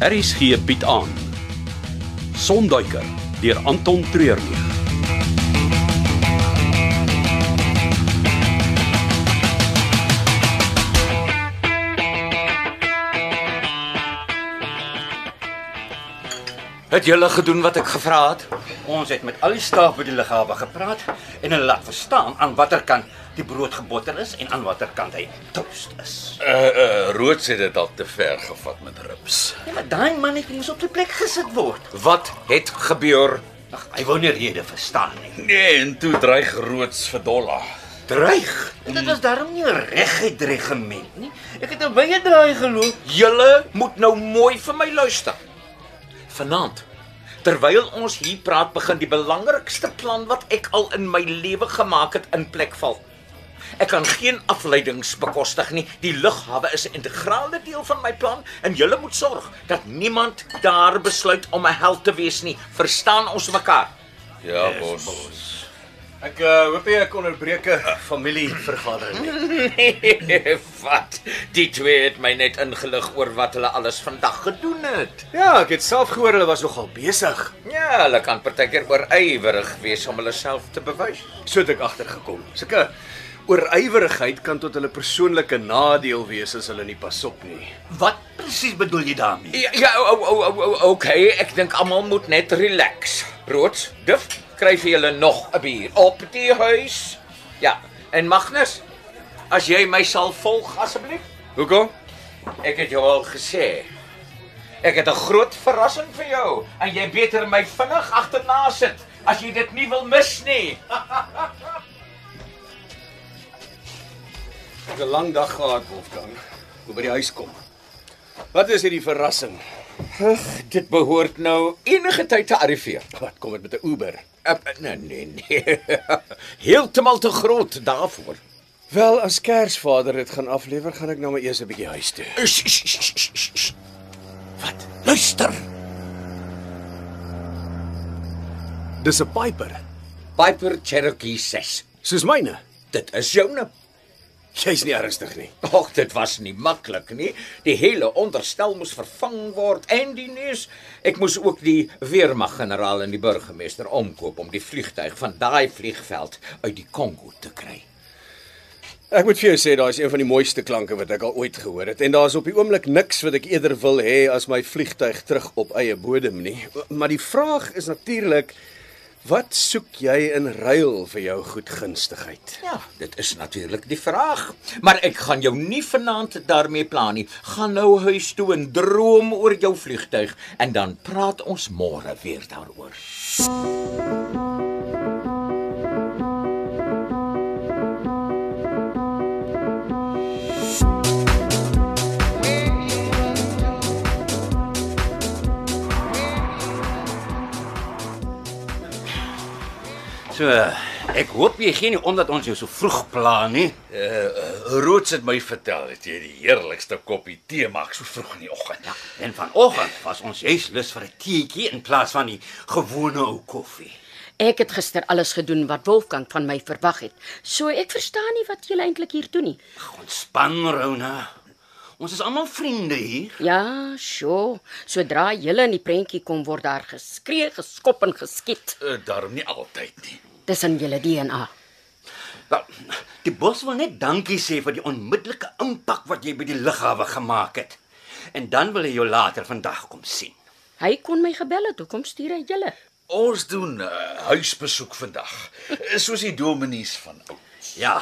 Aries gee Piet aan. Sonduiker deur Anton Treurnig. Het julle gedoen wat ek gevra het? Ons het met al die staf by die lughawe gepraat en hulle laat verstaan aan watter kant die brood gebotter is en aan watter kant hy toast is. Uh uh Roods het dit al te ver gevat met rips. Ja, maar daai mannetjie moes op die plek gesit word. Wat het gebeur? Ag, hy wou nie rede verstaan nie. Nee, en toe dreig Roods vir Dolla. Dreig. En dit was daarom nie 'n reguit dreigement nie. Ek het 'n baie draai geloop. Julle moet nou mooi vir my luister. Vanaand terwyl ons hier praat, begin die belangrikste plan wat ek al in my lewe gemaak het in plek val. Ek kan geen afleidings bekostig nie. Die lughawe is 'n integrale deel van my plan en julle moet sorg dat niemand daar besluit om 'n held te wees nie. Verstaan ons mekaar? Ja, yes, bos. Ek uh, hoop jy ek onderbreek 'n familievergadering nie. Nee, wat? Die twee het my net ingelig oor wat hulle alles vandag gedoen het. Ja, ek het self gehoor hulle was nogal besig. Ja, hulle kan partykeer oorywerig wees om hulle self te bewys. So het ek agtergekom. Sulke oorywerigheid kan tot hulle persoonlike nadeel wees as hulle nie pas op nie. Wat presies bedoel jy daarmee? Ja, ja o, o, o, o, okay, ek dink almal moet net relax. Roods, duf, kry vir julle nog 'n bier op die huis. Ja, en Magnus, as jy my sal volg asseblief. Hoekom? Ek het jou al gesê. Ek het 'n groot verrassing vir jou en jy beter my vinnig agterna sit as jy dit nie wil mis nie. Ek het 'n lang dag gehad, Wolfgang. Moet by die huis kom. Wat is hierdie verrassing? Dit behoort nou enige tyd te arriveer. Wat kom dit met 'n Uber? Uh, nee nee nee. Heeltemal te groot daarvoor. Wel, as Kersvader dit gaan aflewer, gaan ek nou maar eers 'n bietjie huis toe. Sh, sh, sh, sh, sh, sh. Wat? Luister. Dis 'n Piper, Piper Cherokee 6. soos myne. Dit is joune. Jy's nie ernstig nie. Och, dit was nie maklik nie. Die hele onderstel moes vervang word en die neus. Ek moes ook die weermaggeneraal en die burgemeester omkoop om die vliegtyg van daai vliegveld uit die Kongo te kry. Ek moet vir jou sê, daai is een van die mooiste klanke wat ek al ooit gehoor het en daar's op die oomblik niks wat ek eerder wil hê as my vliegtyg terug op eie bodem nie. Maar die vraag is natuurlik Wat soek jy in ruil vir jou goedgunstigheid? Ja, dit is natuurlik die vraag. Maar ek gaan jou nie vanaand daarmee pla nie. Gaan nou huis toe en droom oor jou vliegtyg en dan praat ons môre weer daaroor. So, ek hoop jy gee nie omdat ons jou so vroeg pla nie. Uh, Roods het my vertel dat jy die heerlikste koppie tee maak so vroeg in die oggend. Ja, en vanoggend was ons juis lus vir 'n teetjie in plaas van die gewone ou koffie. Ek het gister alles gedoen wat Wolfgang van my verwag het. So ek verstaan nie wat julle eintlik hier doen nie. Ag, Ontspan, Rona. Ons is almal vriende hier. Ja, sjo. Sodra julle in die prentjie kom word daar geskree, geskop en geskiet. Uh, daarom nie altyd nie. Dis in julle DNA. Wel, die bos wil net dankie sê vir die onmiddellike impak wat jy by die lughawe gemaak het. En dan wil hy jou later vandag kom sien. Hy kon my gebel het, hoekom stuur hy julle? Ons doen 'n uh, huisbesoek vandag, uh, soos die dominees van oud. Ja,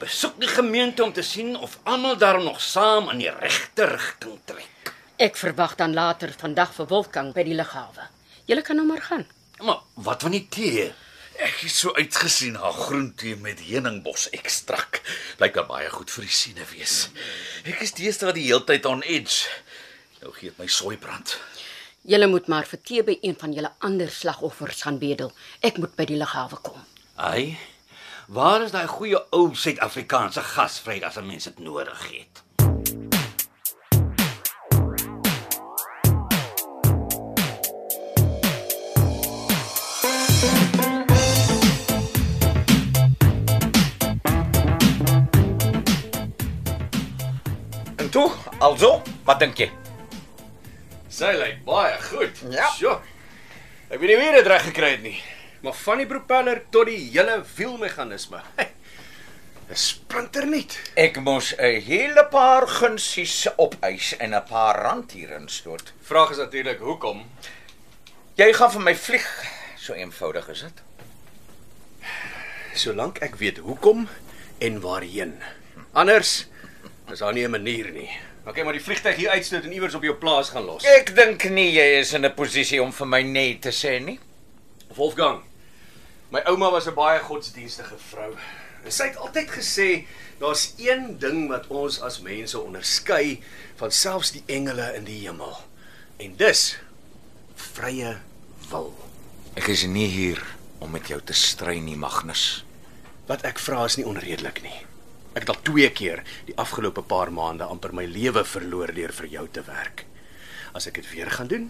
besoek die gemeente om te sien of almal daar nog saam in die regte rigting trek. Ek verwag dan later vandag vir Wolfgang by die lughawe. Julle kan nou maar gaan. Maar wat van die tee? Het so uitgesien na groentee met heuningbos ekstrak. Lyk daar baie goed vir die siene wees. Ek is deesdae die heeltyd on edge. Nou gee dit my soeibrand. Julle moet maar vir tee by een van julle ander slagoffers gaan bedel. Ek moet by die lughawe kom. Ai, waar is daai goeie ou Suid-Afrikaanse gasvryheid as 'n mens dit nodig het? Also, wat dink jy? Sy lyk baie goed. Ja. Sjoe. Ek weet nie hoe jy dit reg gekry het nie, maar van die propeller tot die hele wielmeganisme. Dis splinternuut. Ek moes 'n hele paar gunsies opeis en 'n paar rand hier instoot. Vraag is natuurlik hoekom? Jy gaan vir my vlieg. So eenvoudig is dit. Solank ek weet hoekom en waarheen. Anders is daar nie 'n manier nie. Okay, maar die vliegtyg hier uitstoot en iewers op jou plaas gaan los. Ek dink nie jy is in 'n posisie om vir my nee te sê nie. Wolfgang. My ouma was 'n baie godsdienstige vrou. En sy het altyd gesê daar's een ding wat ons as mense onderskei van selfs die engele in die hemel. En dis vrye wil. Ek is nie hier om met jou te stry nie, Magnus. Wat ek vra is nie onredelik nie. Ek het al twee keer die afgelope paar maande amper my lewe verloor deur vir jou te werk. As ek dit weer gaan doen,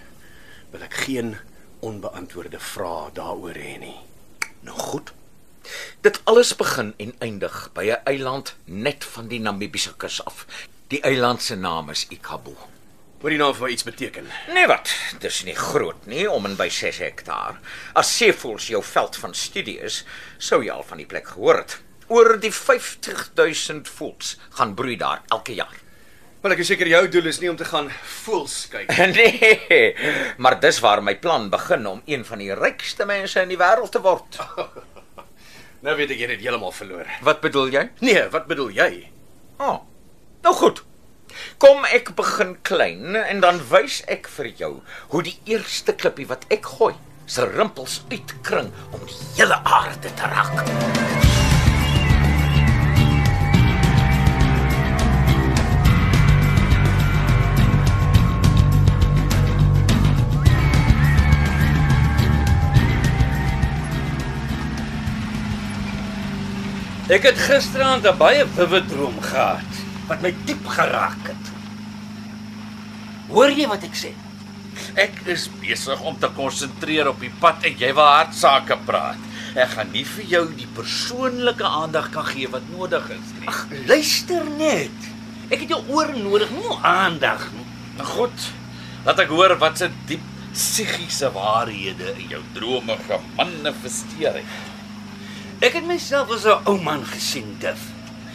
wil ek geen onbeantwoorde vrae daaroor hê nie. Nou goed. Dit alles begin en eindig by 'n eiland net van die Namibiese kus af. Die eiland se naam is Ikabo. Wat die naam vir iets beteken. Nee wat, dis nie groot nie, om en by 6 hektaar. As Seevoels jou veld van studie is, sou jy al van die plek gehoor het. Oor die 50000 voels gaan broei daar elke jaar. Wel ek is seker jou doel is nie om te gaan voels kyk. Nee, maar dis waar my plan begin om een van die rykste mense in die wêreld te word. Nou weet ek jy het heeltemal verloor. Wat bedoel jy? Nee, wat bedoel jy? Oh. Nou goed. Kom ek begin klein en dan wys ek vir jou hoe die eerste klippie wat ek gooi, se rimpels uitkring om die hele aarde te raak. Ek het gisteraand 'n baie vivid droom gehad wat my diep geraak het. Hoor jy wat ek sê? Ek is besig om te konsentreer op die pad en jy wil hartsake praat. Ek gaan nie vir jou die persoonlike aandag kan gee wat nodig is nie. Ag, luister net. Ek het jou oor nodig, nie jou aandag nie. Nou goed. Laat ek hoor wat se diep psigiese waarhede in jou drome gemanifesteer het. Ek het myself as 'n ou man gesien, Dif.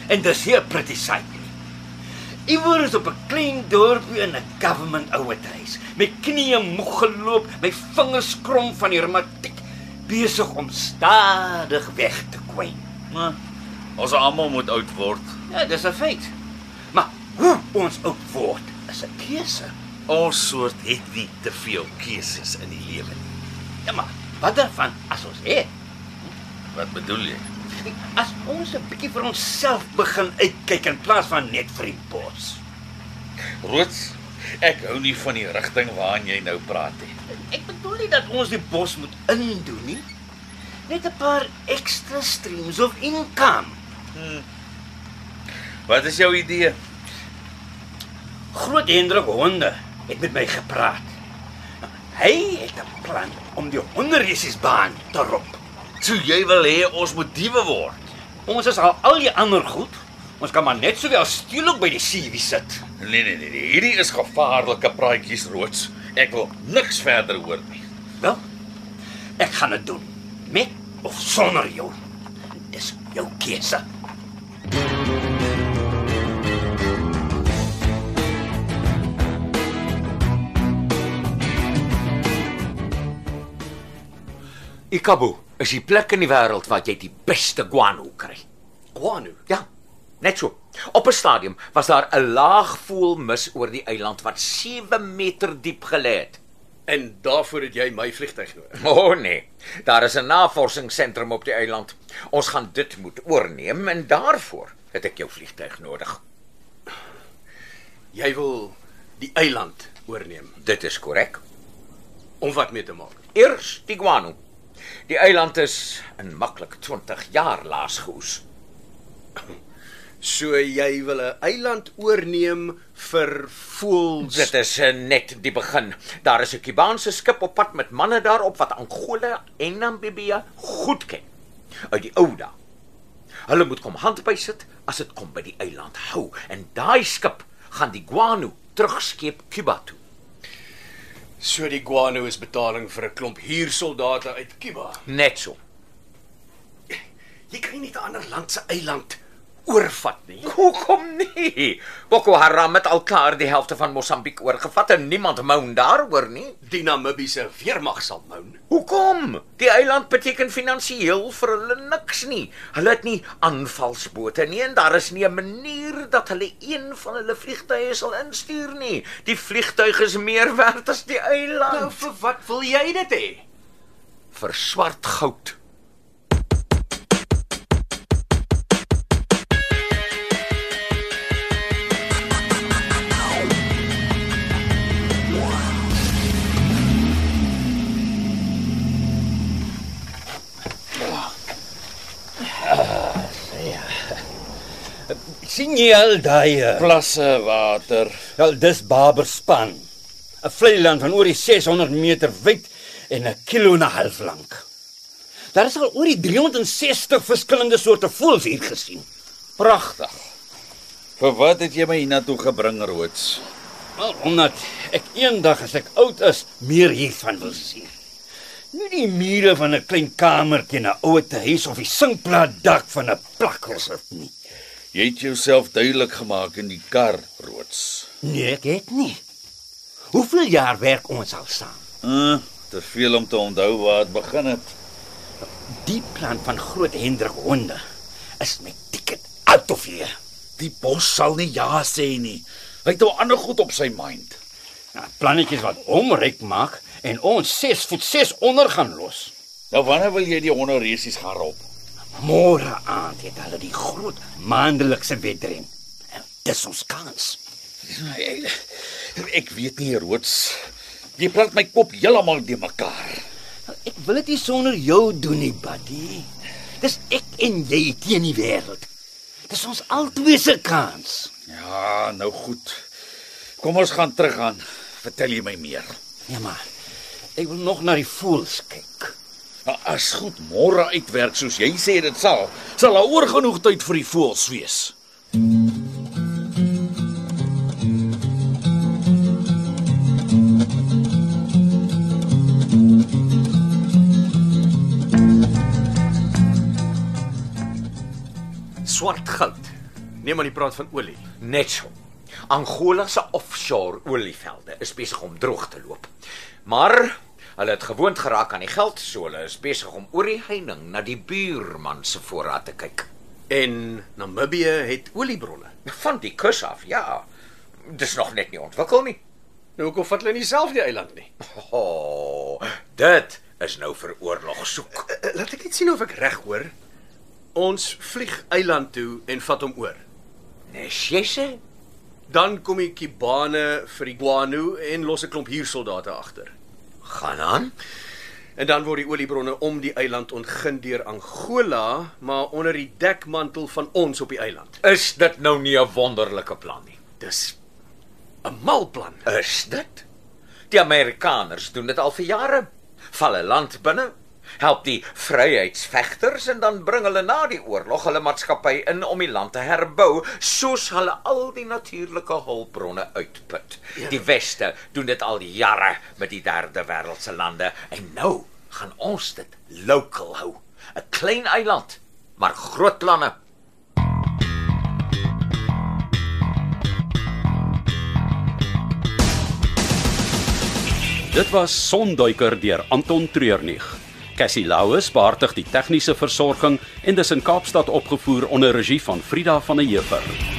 En dis hier 'n pretty sight. nie. Iewers op 'n klein dorpie in 'n government ouethuis, my knieë moeg geloop, my vingers krom van die reumatiek, besig om stadig weg te kwyn. Maar Ons almal moet oud word. ja, dis 'n feit. Maar hoe ons oud word is 'n keuse. Ons soort het nie te veel keuses in die lewe nie. Ja, maar wat daarvan as ons het? Wat bedoel jy? As ons 'n bietjie vir onsself begin uitkyk in plaas van net vir die bos. Roots, ek hou nie van die rigting waarin jy nou praat nie. Ek bedoel nie dat ons die bos moet indoen nie. Net 'n paar ekstra streams of income. Wat is jou idee? Groot Hendrik Honde het met my gepraat. Hy het 'n plan om die honderesiesbaan te rop. So jy wil hê ons moet diewe word. Ons is al al die ander goed. Ons kan maar net sowel steel ook by die CV sit. Nee nee nee, nee. hierdie is gevaarlike praatjies roots. Ek wil niks verder hoor nie. Wel, ek gaan dit doen. Met of sonder jou. Dis jou keuse. Ikabo is die plek in die wêreld waar jy die beste guano kry. Guano. Ja, net so. Op 'n stadium was daar 'n laag voel mis oor die eiland wat 7 meter diep gelê het. En daarvoor het jy my vliegtyg nodig. O oh, nee, daar is 'n navorsingsentrum op die eiland. Ons gaan dit moet oorneem en daarvoor het ek jou vliegtyg nodig. Jy wil die eiland oorneem. Dit is korrek. Om wat mee te maak? Eers die guano. Die eiland is in maklik 20 jaar laas geoes. So jy wil 'n eiland oorneem vir voels. Dit is uh, net die begin. Daar is 'n Kubaanse skip op pad met manne daarop wat Angola en Namibië goed ken. Uit die ou dae. Hulle moet kom handby sit as dit kom by die eiland hou en daai skip gaan die guano terugskeep Kuba toe. So die guano is betaling vir 'n klomp huursoldate uit Kuba. Net so. Jy kan nie net 'n ander land se eiland oorvat nie. Hoekom nie? Boko Haram het al klaar die helfte van Mosambiek oorgevat en niemand moan daaroor nie. Die Namibiese weermag sal moan. Hoekom? Die eiland beteken finansiëel vir hulle niks nie. Hulle het nie aanvalsbote nie en daar is nie 'n manier dat hulle een van hulle vliegtye sal instuur nie. Die vliegtuig is meer werd as die eiland. Nou vir wat wil jy dit hê? vir swart goud. Sien jy al daai uh, Plasse water. Wel, dis Barberspan. 'n Vlei land van oor die 600 meter wyd en 'n kilo en 'n half lank. Daar is al oor die 360 verskillende soorte voëls hier gesien. Pragtig. Vir wat het jy my hiernatoe gebring, Roods? Wel, omdat ek eendag as ek oud is, meer hiervan wil sien. Nie die mure van 'n klein kamertjie in 'n ouete huis of die sinkplaat dak van 'n plakhuis nie. Jy het jouself duidelik gemaak in die kar, Roods. Nee, ek het nie. Hoeveel jaar werk ons al saam? Uh, te veel om te onthou waar dit begin het. Die plan van groot Hendrik Honde is met ticket out of here. Die bos sal nie ja sê nie. Hy het nou ander goed op sy mind. Nou, plannetjies wat hom ryk maak en ons 6 voet 6 onder gaan los. Nou wanneer wil jy die honderresies gaan rob? Môre aand het hulle die groot maandelikse wedren. En dis ons kans. Ek, ek weet nie, Roods. Jy praat my kop heeltemal de mekaar. Ek wil dit nie sonder jou doen nie, buddy. Dis ek en jy teen die wêreld. Dis ons albei se kans. Ja, nou goed. Kom ons gaan terug aan. Vertel jy my meer. Ja maar ek wil nog na die voëls kyk. Nou as goed môre uitwerk soos jy sê dit sal, sal daar oor genoeg tyd vir die voëls wees. Swart goud. Neem aan die praat van olie. Net so. Angola se offshore olievelde is besig om droog te loop. Maar hulle het gewoond geraak aan die geld, so hulle is besig om oor die heining na die buurman se voorraad te kyk. En Namibië het oliebronne. Van die kus af, ja. Dis nog net nie ontwikkel nie. Nou hoekom vat hulle nie self die eiland nie? O, oh, dit is nou vir oorlog soek. Uh, laat ek net sien of ek reg hoor. Ons vlieg eiland toe en vat hom oor. Nes jy sê? Dan kom die Kibane vir die guano en los 'n klomp huursoldate agter. Gaan aan. En dan word die oliebronne om die eiland ontgin deur Angola, maar onder die dekmantel van ons op die eiland. Is dit nou nie 'n wonderlike plan nie? Dis 'n malplan. Is dit? Die Amerikaners doen dit al vir jare. Val 'n land binne, help die vryheidsvegters en dan bring hulle na die oorlog hulle maatskappy in om die land te herbou soos hulle al die natuurlike hulpbronne uitput. Ja. Die weste doen dit al jare met die derde wêreldse lande en nou gaan ons dit local hou. 'n Klein eiland, maar groot planne. Dit was Sonduiker deur Anton Treurnig. Cassie Louws beheer die tegniese versorging en dis in Kaapstad opgevoer onder regie van Frida van der Heever.